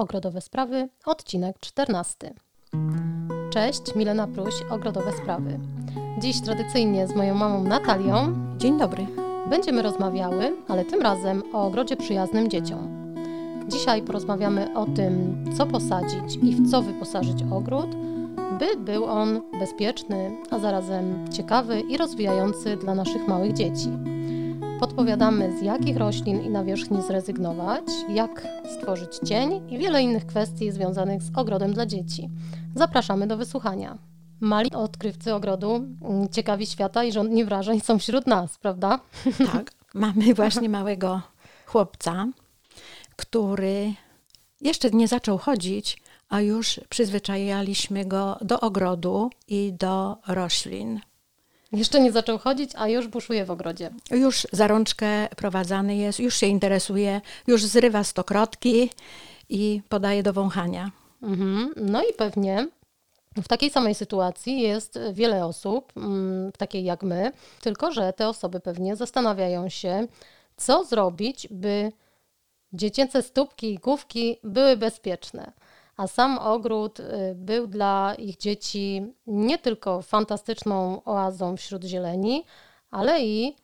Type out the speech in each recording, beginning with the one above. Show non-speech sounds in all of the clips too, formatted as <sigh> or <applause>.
Ogrodowe Sprawy, odcinek 14. Cześć, Milena Pruś, Ogrodowe Sprawy. Dziś tradycyjnie z moją mamą Natalią Dzień dobry. będziemy rozmawiały, ale tym razem o ogrodzie przyjaznym dzieciom. Dzisiaj porozmawiamy o tym, co posadzić i w co wyposażyć ogród, by był on bezpieczny, a zarazem ciekawy i rozwijający dla naszych małych dzieci. Podpowiadamy, z jakich roślin i nawierzchni zrezygnować, jak stworzyć cień i wiele innych kwestii związanych z ogrodem dla dzieci. Zapraszamy do wysłuchania. Mali odkrywcy ogrodu, mm, ciekawi świata i żądni wrażeń są wśród nas, prawda? Tak, mamy właśnie małego chłopca, który jeszcze nie zaczął chodzić, a już przyzwyczajaliśmy go do ogrodu i do roślin. Jeszcze nie zaczął chodzić, a już buszuje w ogrodzie. Już za rączkę prowadzany jest, już się interesuje, już zrywa stokrotki i podaje do wąchania. Mhm. No i pewnie w takiej samej sytuacji jest wiele osób, mm, takiej jak my, tylko że te osoby pewnie zastanawiają się, co zrobić, by dziecięce stópki i główki były bezpieczne. A sam ogród y, był dla ich dzieci nie tylko fantastyczną oazą wśród zieleni, ale i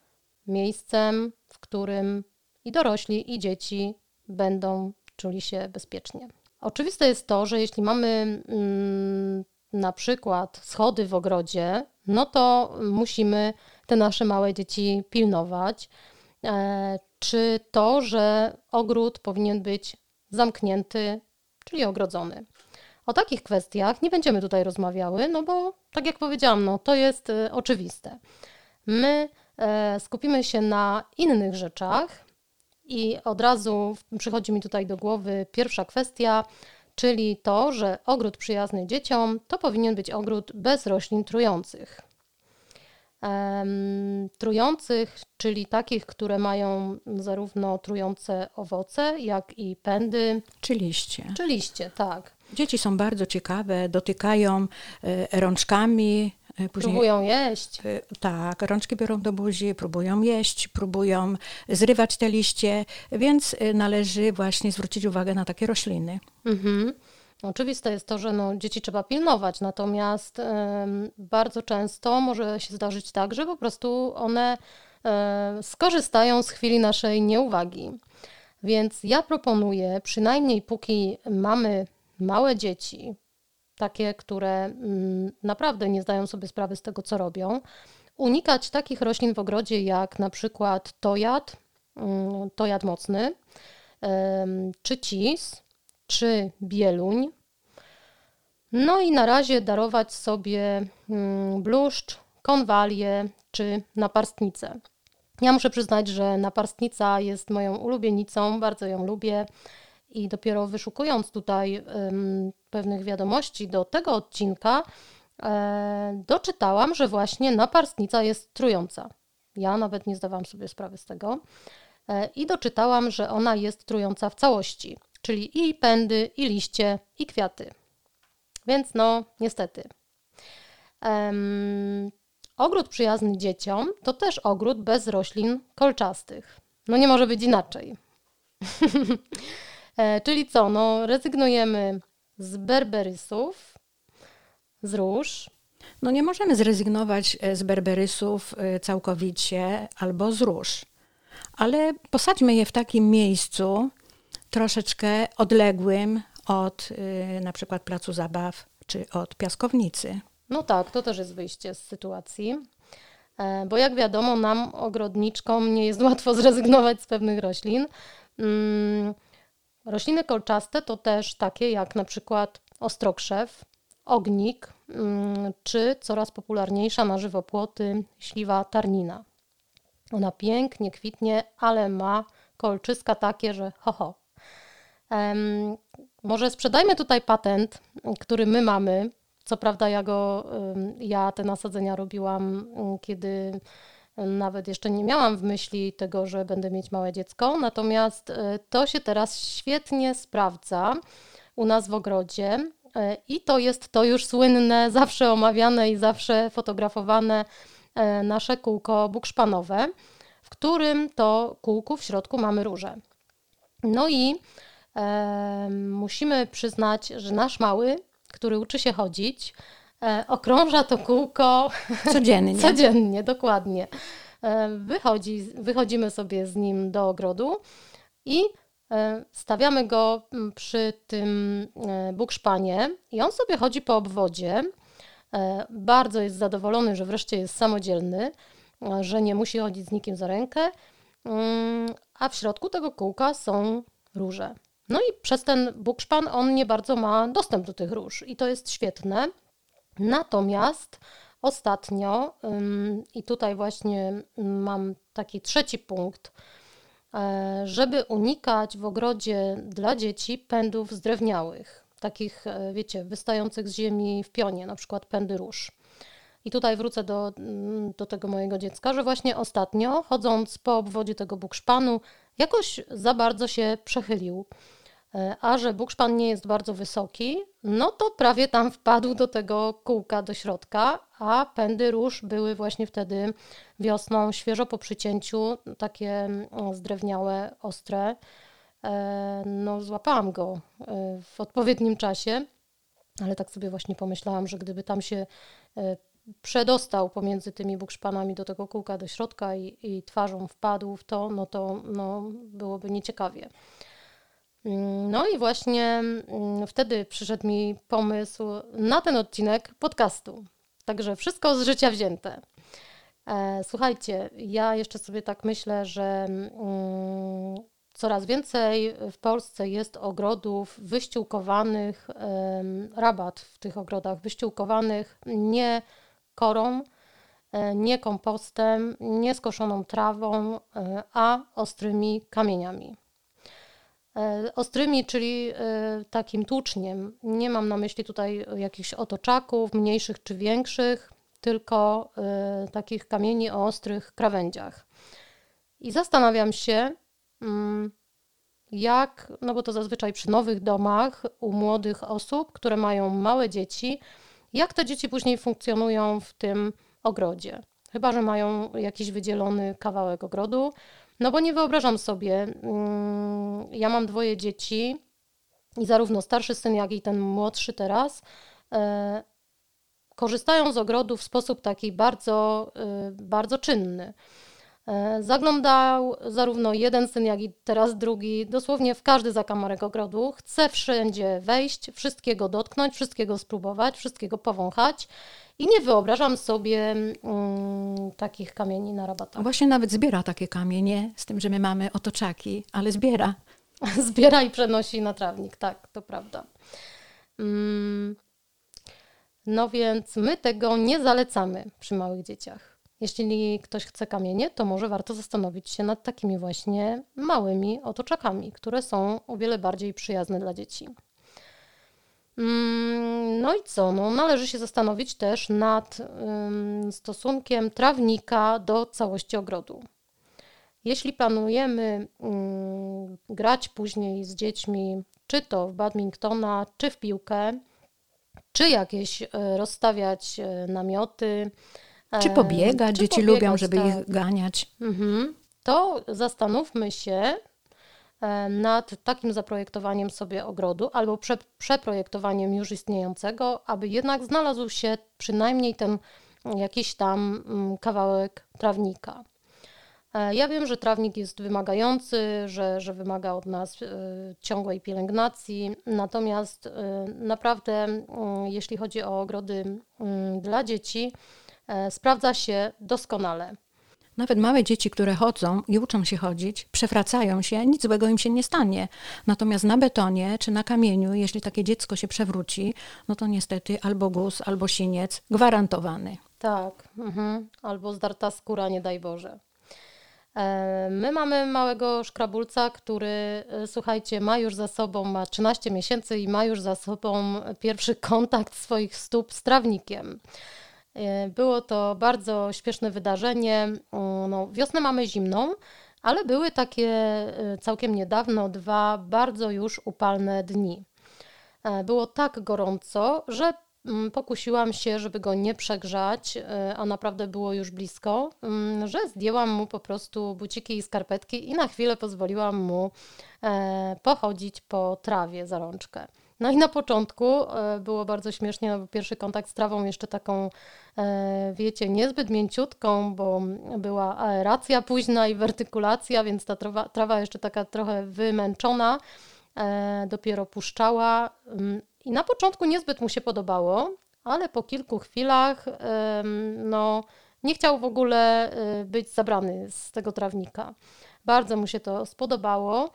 miejscem, w którym i dorośli, i dzieci będą czuli się bezpiecznie. Oczywiste jest to, że jeśli mamy mm, na przykład schody w ogrodzie, no to musimy te nasze małe dzieci pilnować. E, czy to, że ogród powinien być zamknięty, czyli ogrodzony. O takich kwestiach nie będziemy tutaj rozmawiały, no bo tak jak powiedziałam, no to jest y, oczywiste. My e, skupimy się na innych rzeczach i od razu przychodzi mi tutaj do głowy pierwsza kwestia, czyli to, że ogród przyjazny dzieciom to powinien być ogród bez roślin trujących. Trujących, czyli takich, które mają zarówno trujące owoce, jak i pędy, Czy liście. czy liście, tak. Dzieci są bardzo ciekawe, dotykają e, rączkami. e, Później Próbują jeść. Y, Tak, rączki biorą do buzi, próbują jeść, próbują zrywać te liście, więc należy właśnie zwrócić uwagę na takie rośliny. Mhm. Oczywiste jest to, że no, dzieci trzeba pilnować, natomiast bardzo często może się zdarzyć tak, że po prostu one e, skorzystają z chwili naszej nieuwagi. Więc ja proponuję, przynajmniej póki mamy małe dzieci, takie, które mm, naprawdę nie zdają sobie sprawy z tego, co robią, unikać takich roślin w ogrodzie jak na przykład tojad, mm, tojad mocny, czy cis, czy bieluń. No i na razie darować sobie mm, bluszcz, konwalię czy naparstnicę. Ja muszę przyznać, że naparstnica jest moją ulubienicą, bardzo ją lubię i dopiero wyszukując tutaj em, pewnych wiadomości do tego odcinka, e, doczytałam, że właśnie naparstnica jest trująca. Ja nawet nie zdawałam sobie sprawy z tego. E, I doczytałam, że ona jest trująca w całości, czyli i pędy, i liście, i kwiaty. Więc no, niestety. Em, ogród przyjazny dzieciom to też ogród bez roślin kolczastych. No nie może być inaczej. <laughs> E, czyli co? No, rezygnujemy z berberysów, z róż, No nie możemy zrezygnować e, z berberysów e, całkowicie albo z róż, ale posadźmy je w takim miejscu troszeczkę odległym od e, na przykład placu zabaw czy od piaskownicy. No tak, to też jest wyjście z sytuacji. E, Bo jak wiadomo, nam, ogrodniczkom, nie jest łatwo <laughs> zrezygnować z pewnych roślin. Mm, Rośliny kolczaste to też takie jak na przykład ostrokrzew, ognik, mm, czy coraz popularniejsza na żywopłoty śliwa tarnina. Ona pięknie kwitnie, ale ma kolczyska takie, że ho, ho. Em, może sprzedajmy tutaj patent, który my mamy. Co prawda ja go, ja te nasadzenia robiłam, em, kiedy nawet jeszcze nie miałam w myśli tego, że będę mieć małe dziecko, natomiast e, to się teraz świetnie sprawdza u nas w ogrodzie e, i to jest to już słynne, <laughs> zawsze omawiane i zawsze fotografowane e, nasze kółko bukszpanowe, w którym to kółku w środku mamy róże. No i musimy przyznać, że nasz mały, który uczy się chodzić, e, okrąża to kółko <laughs> codziennie. codziennie, dokładnie. Wychodzi, wychodzimy sobie z nim do ogrodu i e, stawiamy go mm, przy tym e, bukszpanie i on sobie chodzi po obwodzie. Bardzo jest zadowolony, że wreszcie jest samodzielny, że nie musi chodzić z nikim za rękę, mm, a w środku tego kółka są róże. No i przez ten bukszpan on nie bardzo ma dostęp do tych róż i to jest świetne. Natomiast Ostatnio, i tutaj właśnie mam taki trzeci punkt, e, żeby unikać w ogrodzie dla dzieci pędów zdrewniałych, takich, e, wiecie, wystających z ziemi w pionie, na przykład pędy róż. I tutaj wrócę do, do tego mojego dziecka, że właśnie ostatnio, chodząc po obwodzie tego bukszpanu, jakoś za bardzo się przechylił. E, a że bukszpan nie jest bardzo wysoki, no to prawie tam wpadł do tego kółka do środka, a pędy róż były właśnie wtedy wiosną, świeżo po przycięciu, takie mm, zdrewniałe, ostre. E, no, złapałam go e, w odpowiednim czasie, ale tak sobie właśnie pomyślałam, że gdyby tam się przedostał pomiędzy tymi bukszpanami do tego kółka do środka i, i twarzą wpadł w to, no to no, byłoby nieciekawie. No i właśnie mm, wtedy przyszedł mi pomysł na ten odcinek podcastu. Także wszystko z życia wzięte. E, słuchajcie, ja jeszcze sobie tak myślę, że mm, coraz więcej w Polsce jest ogrodów wyściółkowanych, rabat w tych ogrodach wyściółkowanych nie korą, e, nie kompostem, nie skoszoną trawą, e, a ostrymi kamieniami. E, ostrymi, czyli e, takim tłuczniem. Nie mam na myśli tutaj jakichś otoczaków, mniejszych czy większych, tylko e, takich kamieni o ostrych krawędziach. I zastanawiam się, mm, jak, no bo to zazwyczaj przy nowych domach u młodych osób, które mają małe dzieci, jak te dzieci później funkcjonują w tym ogrodzie. Chyba, że mają jakiś wydzielony kawałek ogrodu, no bo nie wyobrażam sobie, mm, ja mam dwoje dzieci i zarówno starszy syn, jak i ten młodszy teraz e, korzystają z ogrodu w sposób taki bardzo, e, bardzo czynny. E, zaglądał zarówno jeden syn, jak i teraz drugi, dosłownie w każdy zakamarek ogrodu. Chce wszędzie wejść, wszystkiego dotknąć, wszystkiego spróbować, wszystkiego powąchać. I nie wyobrażam sobie mm, takich kamieni na rabatach. Właśnie nawet zbiera takie kamienie, z tym, że my mamy otoczaki, ale zbiera. <laughs> zbiera i przenosi na trawnik, tak, to prawda. Mm, no więc my tego nie zalecamy przy małych dzieciach. Jeśli ktoś chce kamienie, to może warto zastanowić się nad takimi właśnie małymi otoczakami, które są o wiele bardziej przyjazne dla dzieci. Mm, no i co? No, należy się zastanowić też nad stosunkiem trawnika do całości ogrodu. Jeśli planujemy grać później z dziećmi, czy to w badmintona, czy w piłkę, czy jakieś e, rozstawiać e, namioty, czy pobiegać, czy dzieci pobiegać, lubią, żeby tak. ich ganiać. Mhm. To zastanówmy się, E, nad takim zaprojektowaniem sobie ogrodu albo prze, przeprojektowaniem już istniejącego, aby jednak znalazł się przynajmniej ten jakiś tam mm, kawałek trawnika. E, ja wiem, że trawnik jest wymagający, że, że wymaga od nas e, ciągłej pielęgnacji, natomiast naprawdę, mm, jeśli chodzi o ogrody mm, dla dzieci, sprawdza się doskonale. Nawet małe dzieci, które chodzą i uczą się chodzić, przewracają się, nic złego im się nie stanie. Natomiast na betonie czy na kamieniu, jeśli takie dziecko się przewróci, no to niestety albo guz, albo siniec gwarantowany. Tak, mhm. albo zdarta skóra, nie daj Boże. E, my mamy małego szkrabulca, który, e, słuchajcie, ma już za sobą, ma 13 miesięcy i ma już za sobą pierwszy kontakt swoich stóp z trawnikiem. E, było to bardzo śpieszne wydarzenie. No, wiosnę mamy zimną, ale były takie e, całkiem niedawno dwa bardzo już upalne dni. E, było tak gorąco, że mm, pokusiłam się, żeby go nie przegrzać, a naprawdę było już blisko, mm, że zdjęłam mu po prostu buciki i skarpetki i na chwilę pozwoliłam mu pochodzić po trawie za rączkę. No i na początku e, było bardzo śmiesznie, no bo pierwszy kontakt z trawą jeszcze taką, e, wiecie, niezbyt mięciutką, bo była aeracja późna i wertykulacja, więc ta trawa, trawa jeszcze taka trochę wymęczona, e, dopiero puszczała. Mm, I na początku niezbyt mu się podobało, ale po kilku chwilach, no, nie chciał w ogóle być zabrany z tego trawnika. Bardzo mu się to spodobało.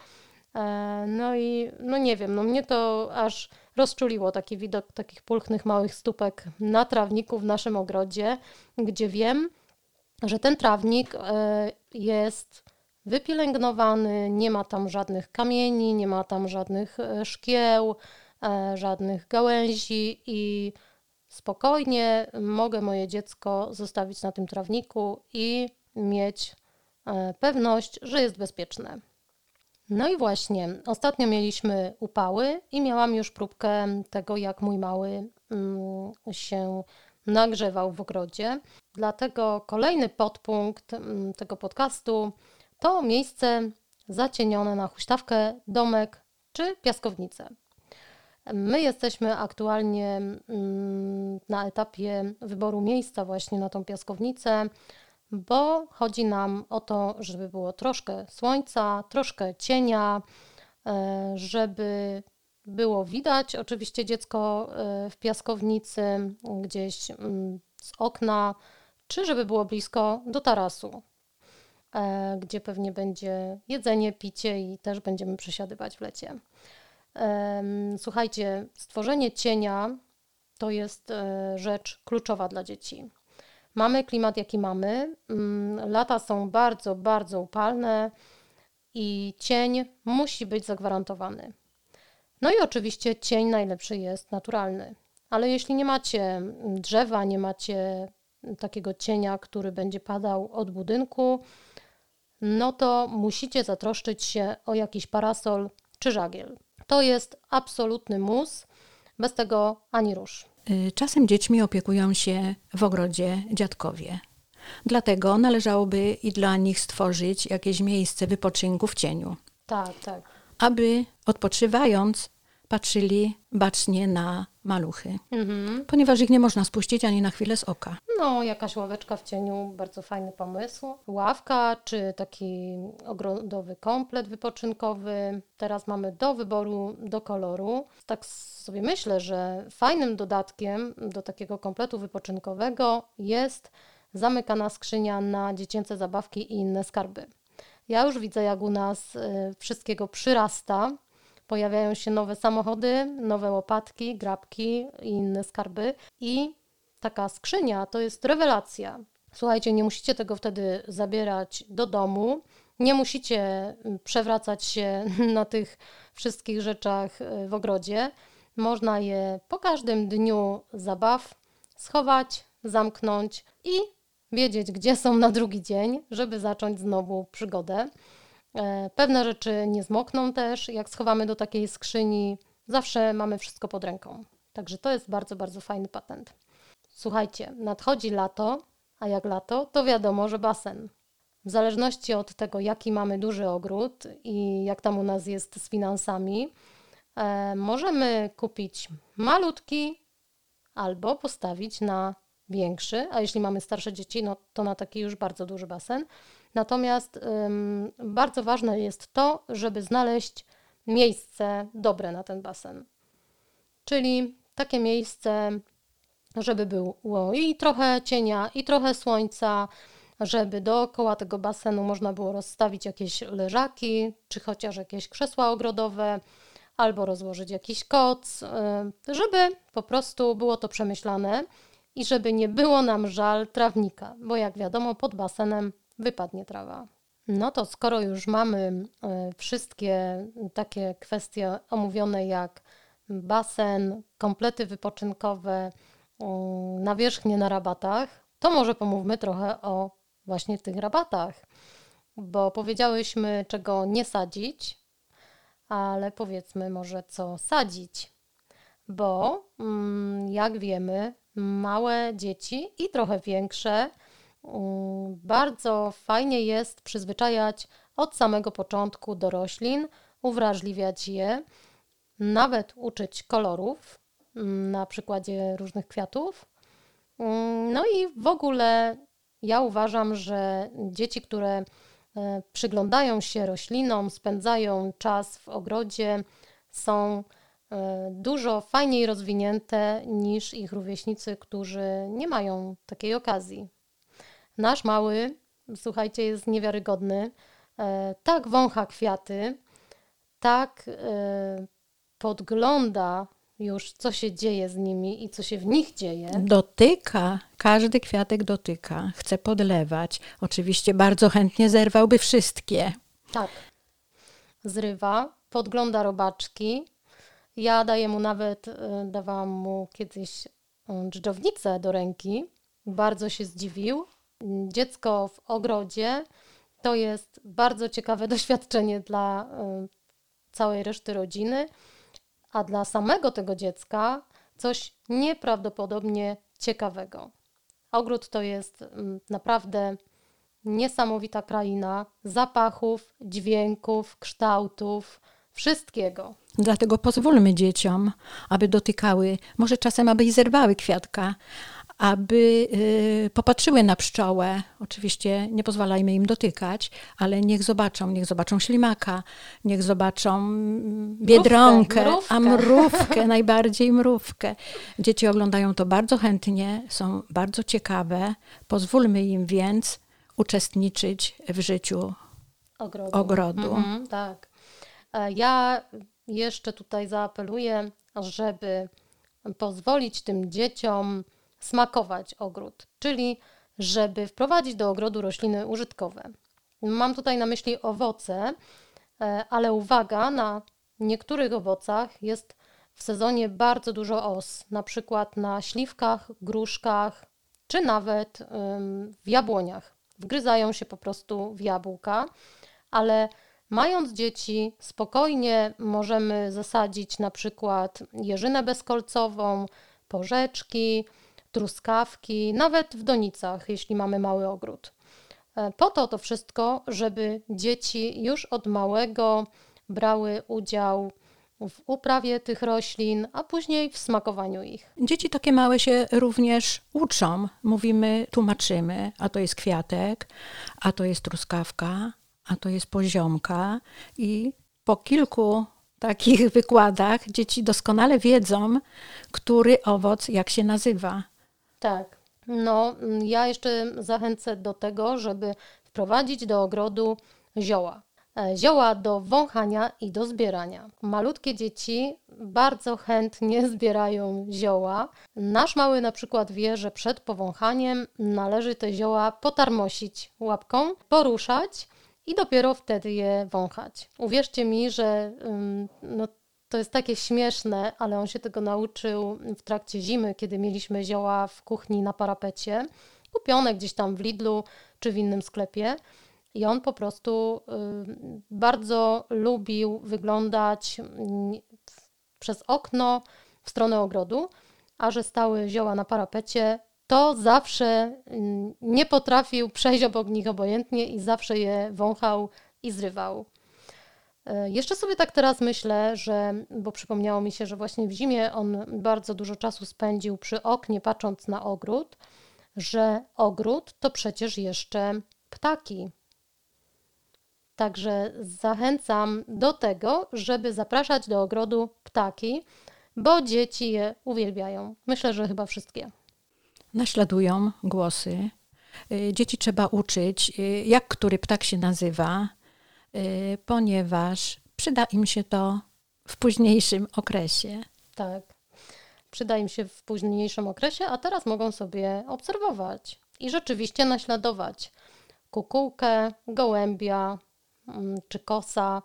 E, no i no nie wiem, no mnie to aż rozczuliło taki widok takich pulchnych małych stópek na trawniku w naszym ogrodzie, gdzie wiem, że ten trawnik e, jest wypielęgnowany, nie ma tam żadnych kamieni, nie ma tam żadnych e, szkieł, żadnych gałęzi i spokojnie mogę moje dziecko zostawić na tym trawniku i mieć pewność, że jest bezpieczne. No i właśnie, ostatnio mieliśmy upały i miałam już próbkę tego, jak mój mały mm, się nagrzewał w ogrodzie. Dlatego kolejny podpunkt mm, tego podcastu to miejsce zacienione na huśtawkę, domek czy piaskownicę. My jesteśmy aktualnie mm, na etapie wyboru miejsca właśnie na tą piaskownicę bo chodzi nam o to, żeby było troszkę słońca, troszkę cienia, e, żeby było widać oczywiście dziecko e, w piaskownicy, gdzieś mm, z okna, czy żeby było blisko do tarasu, e, gdzie pewnie będzie jedzenie, picie i też będziemy przesiadywać w lecie. Słuchajcie, stworzenie cienia to jest rzecz kluczowa dla dzieci. Mamy klimat, jaki mamy. Mm, lata są bardzo, bardzo upalne i cień musi być zagwarantowany. No i oczywiście cień najlepszy jest naturalny. Ale jeśli nie macie drzewa, nie macie takiego cienia, który będzie padał od budynku, no to musicie zatroszczyć się o jakiś parasol czy żagiel. To jest absolutny mus, bez tego ani rusz. Y, czasem dziećmi opiekują się w ogrodzie dziadkowie. Dlatego należałoby i dla nich stworzyć jakieś miejsce wypoczynku w cieniu. Tak, tak. Aby odpoczywając patrzyli bacznie na maluchy, mhm. ponieważ ich nie można spuścić ani na chwilę z oka. No, jakaś ławeczka w cieniu, bardzo fajny pomysł. Ławka czy taki ogrodowy komplet wypoczynkowy. Teraz mamy do wyboru, do koloru. Tak sobie myślę, że fajnym dodatkiem do takiego kompletu wypoczynkowego jest zamykana skrzynia na dziecięce zabawki i inne skarby. Ja już widzę, jak u nas y, wszystkiego przyrasta pojawiają się nowe samochody, nowe łopatki, grabki i inne skarby. I taka skrzynia to jest rewelacja. Słuchajcie, nie musicie tego wtedy zabierać do domu, nie musicie mm, przewracać się <laughs> na tych wszystkich rzeczach y, w ogrodzie. Można je po każdym dniu zabaw schować, zamknąć i wiedzieć, gdzie są na drugi dzień, żeby zacząć znowu przygodę. E, pewne rzeczy nie zmokną też, jak schowamy do takiej skrzyni, zawsze mamy wszystko pod ręką. Także to jest bardzo, bardzo fajny patent. Słuchajcie, nadchodzi lato, a jak lato, to wiadomo, że basen. W zależności od tego, jaki mamy duży ogród i jak tam u nas jest z finansami, e, możemy kupić malutki albo postawić na większy, a jeśli mamy starsze dzieci, no to na taki już bardzo duży basen. Natomiast ym, bardzo ważne jest to, żeby znaleźć miejsce dobre na ten basen. Czyli takie miejsce, żeby było i trochę cienia, i trochę słońca, żeby dookoła tego basenu można było rozstawić jakieś leżaki, czy chociaż jakieś krzesła ogrodowe, albo rozłożyć jakiś koc, żeby po prostu było to przemyślane i żeby nie było nam żal trawnika, bo jak wiadomo, pod basenem wypadnie trawa. No to skoro już mamy e, wszystkie takie kwestie omówione jak basen, komplety wypoczynkowe, mm, nawierzchnie na rabatach, to może pomówmy trochę o właśnie tych rabatach, bo powiedziałyśmy, czego nie sadzić, ale powiedzmy może co sadzić bo mm, jak wiemy, małe dzieci i trochę większe bardzo fajnie jest przyzwyczajać od samego początku do roślin, uwrażliwiać je, nawet uczyć kolorów mm, na przykładzie różnych kwiatów. No i w ogóle ja uważam, że dzieci, które e, przyglądają się roślinom, spędzają czas w ogrodzie, są e, dużo fajniej rozwinięte niż ich rówieśnicy, którzy nie mają takiej okazji. Nasz mały, słuchajcie, jest niewiarygodny. E, tak wącha kwiaty, tak podgląda już, co się dzieje z nimi i co się w nich dzieje. Dotyka, każdy kwiatek dotyka, chce podlewać. Oczywiście bardzo chętnie zerwałby wszystkie. Tak. Zrywa, podgląda robaczki. Ja daję mu nawet, y, dawałam mu kiedyś dżdżownicę do ręki. Bardzo się zdziwił. Dziecko w ogrodzie to jest bardzo ciekawe <laughs> doświadczenie dla y, całej reszty rodziny a dla samego tego dziecka coś nieprawdopodobnie ciekawego. Ogród to jest mm, naprawdę niesamowita kraina zapachów, dźwięków, kształtów, wszystkiego. Dlatego pozwólmy dzieciom, aby dotykały, może czasem aby i zerwały kwiatka, aby y, popatrzyły na pszczołę. Oczywiście nie pozwalajmy im dotykać, ale niech zobaczą, niech zobaczą ślimaka, niech zobaczą mm, biedronkę, mrówkę, mrówkę. a <laughs> mrówkę, najbardziej mrówkę. Dzieci oglądają to bardzo chętnie, są bardzo ciekawe. Pozwólmy im więc uczestniczyć w życiu ogrodu. ogrodu. Mhm, tak. E, ja jeszcze tutaj zaapeluję, żeby pozwolić tym dzieciom smakować ogród, czyli żeby wprowadzić do ogrodu rośliny użytkowe. Mam tutaj na myśli owoce, e, ale uwaga, na niektórych owocach jest w sezonie bardzo dużo os, na przykład na śliwkach, gruszkach czy nawet w jabłoniach. Wgryzają się po prostu w jabłka, ale mając dzieci, spokojnie możemy zasadzić na przykład jeżynę bezkolcową, porzeczki, truskawki, nawet w donicach, jeśli mamy mały ogród. E, po to to wszystko, żeby dzieci już od małego brały udział w uprawie tych roślin, a później w smakowaniu ich. Dzieci takie małe się również uczą. Mówimy, tłumaczymy, a to jest kwiatek, a to jest truskawka, a to jest poziomka i po kilku takich <laughs> wykładach dzieci doskonale wiedzą, który owoc jak się nazywa. Tak. No, mm, ja jeszcze zachęcę do tego, żeby wprowadzić do ogrodu zioła. E, zioła do wąchania i do zbierania. Malutkie dzieci bardzo chętnie <laughs> zbierają zioła. Nasz mały na przykład wie, że przed powąchaniem należy te zioła potarmosić łapką, poruszać i dopiero wtedy je wąchać. Uwierzcie mi, że no, to jest takie śmieszne, ale on się tego nauczył w trakcie zimy, kiedy mieliśmy zioła w kuchni na parapecie, kupione gdzieś tam w Lidlu czy w innym sklepie. I on po prostu y, bardzo lubił wyglądać y, przez okno w stronę ogrodu, a że stały zioła na parapecie, to zawsze y, nie potrafił przejść obok nich obojętnie i zawsze je wąchał i zrywał. E, jeszcze sobie tak teraz myślę, że, bo przypomniało mi się, że właśnie w zimie on bardzo dużo czasu spędził przy oknie, patrząc na ogród, że ogród to przecież jeszcze ptaki. Także zachęcam do tego, żeby zapraszać do ogrodu ptaki, bo dzieci je uwielbiają. Myślę, że chyba wszystkie. Naśladują głosy. Y, dzieci trzeba uczyć, y, jak który ptak się nazywa, ponieważ przyda im się to w późniejszym okresie. Tak, przyda im się w późniejszym okresie, a teraz mogą sobie obserwować i rzeczywiście naśladować kukułkę, gołębia mm, czy kosa.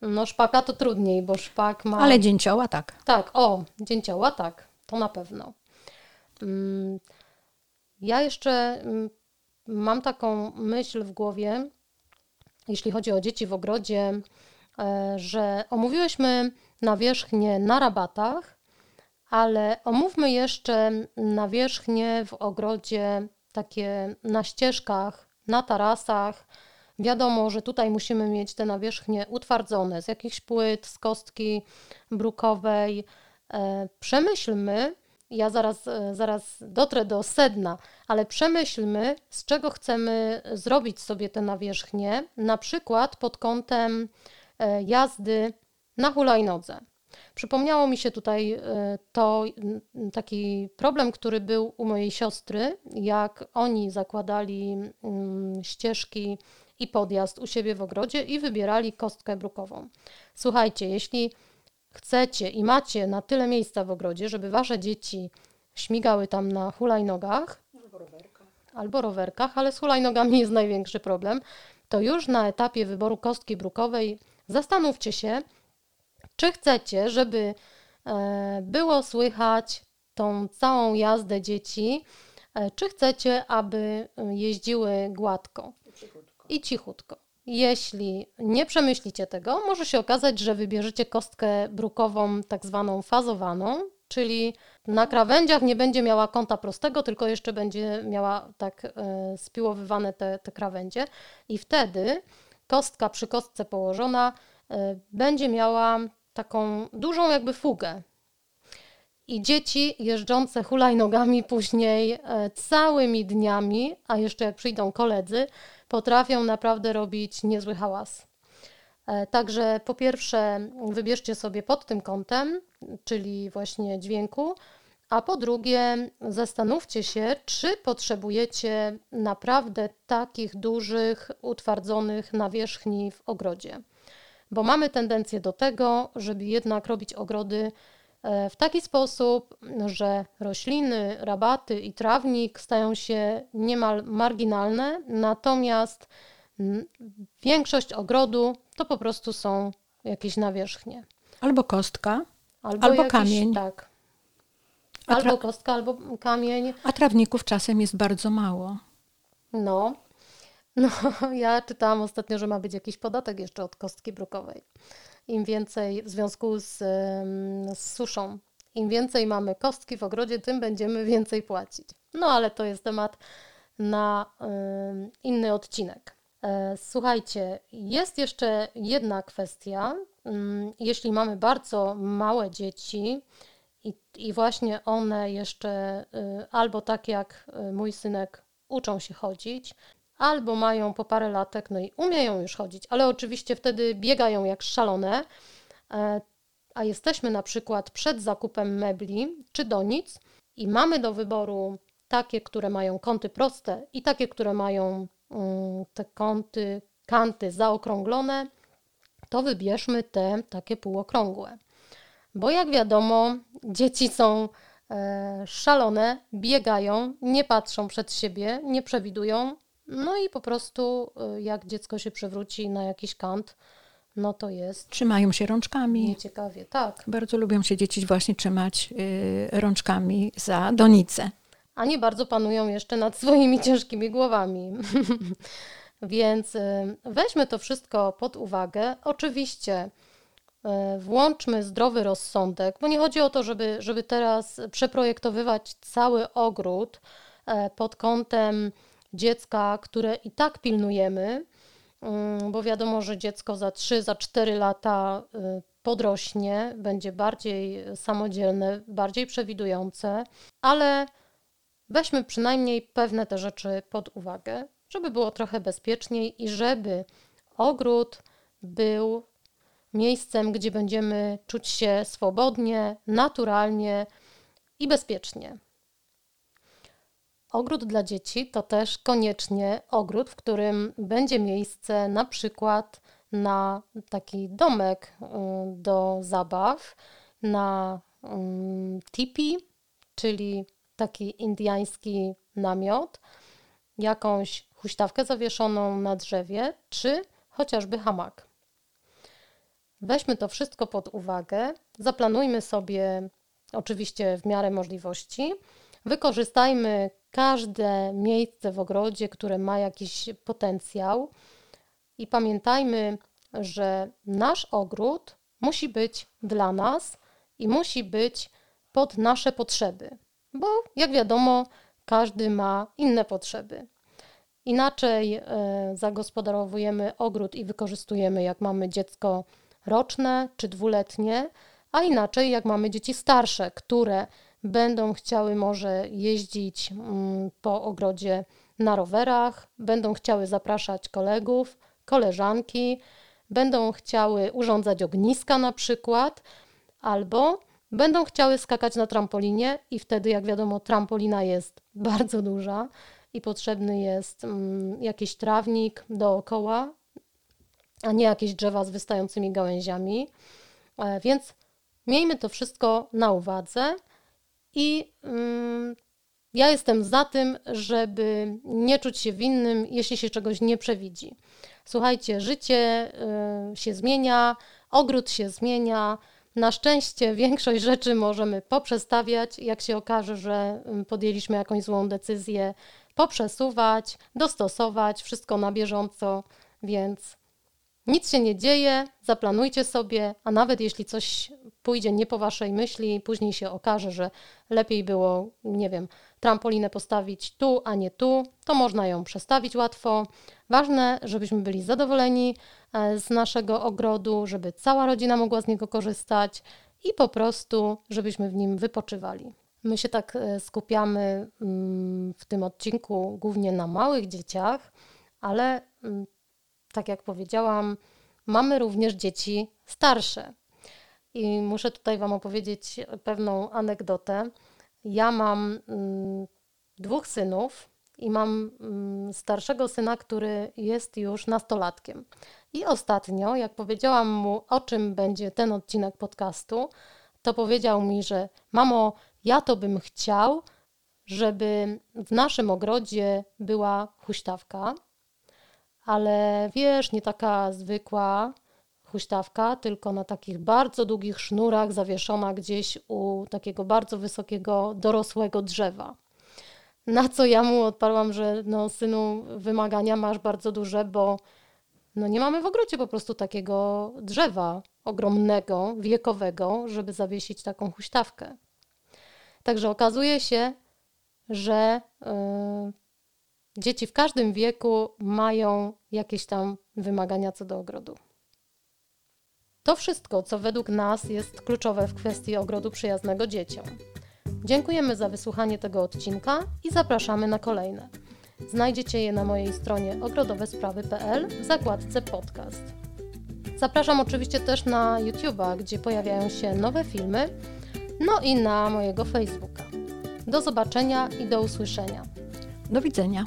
No szpaka to trudniej, bo szpak ma... Ale dzięcioła tak. Tak, o, dzięcioła tak, to na pewno. Mm, ja jeszcze mm, mam taką myśl w głowie, jeśli chodzi o dzieci w ogrodzie, e, że omówiłyśmy nawierzchnię na rabatach, Ale omówmy jeszcze nawierzchnie w ogrodzie, takie na ścieżkach, na tarasach. Wiadomo, że tutaj musimy mieć te nawierzchnie utwardzone z jakichś płyt, z kostki brukowej. E, przemyślmy, ja zaraz, e, zaraz dotrę do sedna, ale przemyślmy, z czego chcemy zrobić sobie te nawierzchnie, na przykład pod kątem e, jazdy na hulajnodze. Przypomniało mi się tutaj e, to taki problem, który był u mojej siostry, jak oni zakładali mm, ścieżki i podjazd u siebie w ogrodzie i wybierali kostkę brukową. Słuchajcie, jeśli chcecie i macie na tyle miejsca w ogrodzie, żeby wasze dzieci śmigały tam na hulajnogach albo rowerkach, albo rowerkach ale z hulajnogami jest największy problem, to już na etapie wyboru kostki brukowej zastanówcie się, czy chcecie, żeby e, było słychać tą całą jazdę dzieci, e, czy chcecie, aby jeździły gładko i cichutko. I cichutko. Jeśli nie przemyślicie tego, może się okazać, że wybierzecie kostkę brukową tak zwaną fazowaną, czyli na krawędziach nie będzie miała kąta prostego, tylko jeszcze będzie miała tak e, spiłowywane te, te krawędzie i wtedy kostka przy kostce położona e, będzie miała taką dużą jakby fugę. I dzieci jeżdżące hulajnogami później e, całymi dniami, a jeszcze jak przyjdą koledzy, potrafią naprawdę robić niezły hałas. E, także po pierwsze wybierzcie sobie pod tym kątem, czyli właśnie dźwięku, a po drugie zastanówcie się, czy potrzebujecie naprawdę takich dużych, utwardzonych nawierzchni w ogrodzie. Bo mamy tendencję do tego, żeby jednak robić ogrody w taki sposób, że rośliny, rabaty i trawnik stają się niemal marginalne, natomiast większość ogrodu to po prostu są jakieś nawierzchnie. Albo kostka, albo, albo jakiś, kamień. Tak. Albo kostka, albo kamień. A trawników czasem jest bardzo mało. No. No, <laughs> ja czytałam ostatnio, że ma być jakiś podatek jeszcze od kostki brukowej. Im więcej w związku z, z suszą, im więcej mamy kostki w ogrodzie, tym będziemy więcej płacić. No, ale to jest temat na y, inny odcinek. E, słuchajcie, jest jeszcze jedna kwestia. Mm, jeśli mamy bardzo małe dzieci i, i właśnie one jeszcze y, albo tak jak y, mój synek uczą się chodzić, albo mają po parę latek, no i umieją już chodzić, ale oczywiście wtedy biegają jak szalone, e, a jesteśmy na przykład przed zakupem mebli czy donic i mamy do wyboru takie, które mają kąty proste i takie, które mają Mm, te kąty, kanty zaokrąglone, to wybierzmy te takie półokrągłe. Bo jak wiadomo, dzieci są e, szalone, biegają, nie patrzą przed siebie, nie przewidują. No i po prostu, e, jak dziecko się przewróci na jakiś kant, no to jest. Trzymają się rączkami. Nieciekawie, tak. Bardzo lubią się dzieci właśnie trzymać y, rączkami za donicę a nie bardzo panują jeszcze nad swoimi ciężkimi głowami. <laughs> Więc y, weźmy to wszystko pod uwagę. Oczywiście y, włączmy zdrowy rozsądek, bo nie chodzi o to, żeby, żeby teraz przeprojektowywać cały ogród y, pod kątem dziecka, które i tak pilnujemy, bo wiadomo, że dziecko za 3, za 4 lata podrośnie, będzie bardziej samodzielne, bardziej przewidujące, ale weźmy przynajmniej pewne te rzeczy pod uwagę, żeby było trochę bezpieczniej i żeby ogród był miejscem, gdzie będziemy czuć się swobodnie, naturalnie i bezpiecznie. Ogród dla dzieci to też koniecznie ogród, w którym będzie miejsce na przykład na taki domek y, do zabaw, na mm, tipi, czyli taki indyjski namiot, jakąś huśtawkę zawieszoną na drzewie, czy chociażby hamak. Weźmy to wszystko pod uwagę, zaplanujmy sobie, oczywiście w miarę możliwości, wykorzystajmy każde miejsce w ogrodzie, które ma jakiś potencjał i pamiętajmy, że nasz ogród musi być dla nas i musi być pod nasze potrzeby, bo jak wiadomo, każdy ma inne potrzeby. Inaczej e, zagospodarowujemy ogród i wykorzystujemy, jak mamy dziecko roczne czy dwuletnie, a inaczej, jak mamy dzieci starsze, które będą chciały może jeździć mm, po ogrodzie na rowerach, będą chciały zapraszać kolegów, koleżanki, będą chciały urządzać ogniska na przykład, albo będą chciały skakać na trampolinie i wtedy, jak wiadomo, trampolina jest <laughs> bardzo duża i potrzebny jest mm, jakiś trawnik dookoła, a nie jakieś drzewa z wystającymi gałęziami. E, więc miejmy to wszystko na uwadze i mm, ja jestem za tym, żeby nie czuć się winnym, jeśli się czegoś nie przewidzi. Słuchajcie, życie y, się zmienia, ogród się zmienia. Na szczęście <laughs> większość rzeczy możemy poprzestawiać, jak się okaże, że y, podjęliśmy jakąś złą decyzję, poprzesuwać, dostosować, wszystko na bieżąco, więc nic się nie dzieje, zaplanujcie sobie, a nawet jeśli coś pójdzie nie po waszej myśli, później się okaże, że lepiej było, nie wiem, trampolinę postawić tu, a nie tu, to można ją przestawić łatwo. Ważne, żebyśmy byli zadowoleni e, z naszego ogrodu, żeby cała rodzina mogła z niego korzystać i po prostu, żebyśmy w nim wypoczywali. My się tak e, skupiamy mm, w tym odcinku głównie na małych dzieciach, ale mm, tak jak powiedziałam, mamy również dzieci starsze. I muszę tutaj Wam opowiedzieć pewną anegdotę. Ja mam mm, dwóch synów i mam mm, starszego syna, który jest już nastolatkiem. I ostatnio, jak powiedziałam mu, o czym będzie ten odcinek podcastu, to powiedział mi, że mamo, ja to bym chciał, żeby w naszym ogrodzie była huśtawka, ale wiesz, nie taka zwykła huśtawka, tylko na takich bardzo długich sznurach zawieszona gdzieś u takiego bardzo wysokiego, dorosłego drzewa. Na co ja mu odparłam, że no synu, wymagania masz bardzo duże, bo no nie mamy w ogrodzie po prostu takiego drzewa ogromnego, wiekowego, żeby zawiesić taką huśtawkę. Także okazuje się, że yy, dzieci w każdym wieku mają jakieś tam wymagania co do ogrodu. To wszystko, co według nas jest kluczowe w kwestii ogrodu przyjaznego dzieciom. Dziękujemy za wysłuchanie tego odcinka i zapraszamy na kolejne. Znajdziecie je na mojej stronie ogrodowesprawy.pl w zakładce podcast. Zapraszam oczywiście też na YouTube'a, gdzie pojawiają się nowe filmy, no i na mojego Facebooka. Do zobaczenia i do usłyszenia. Do widzenia.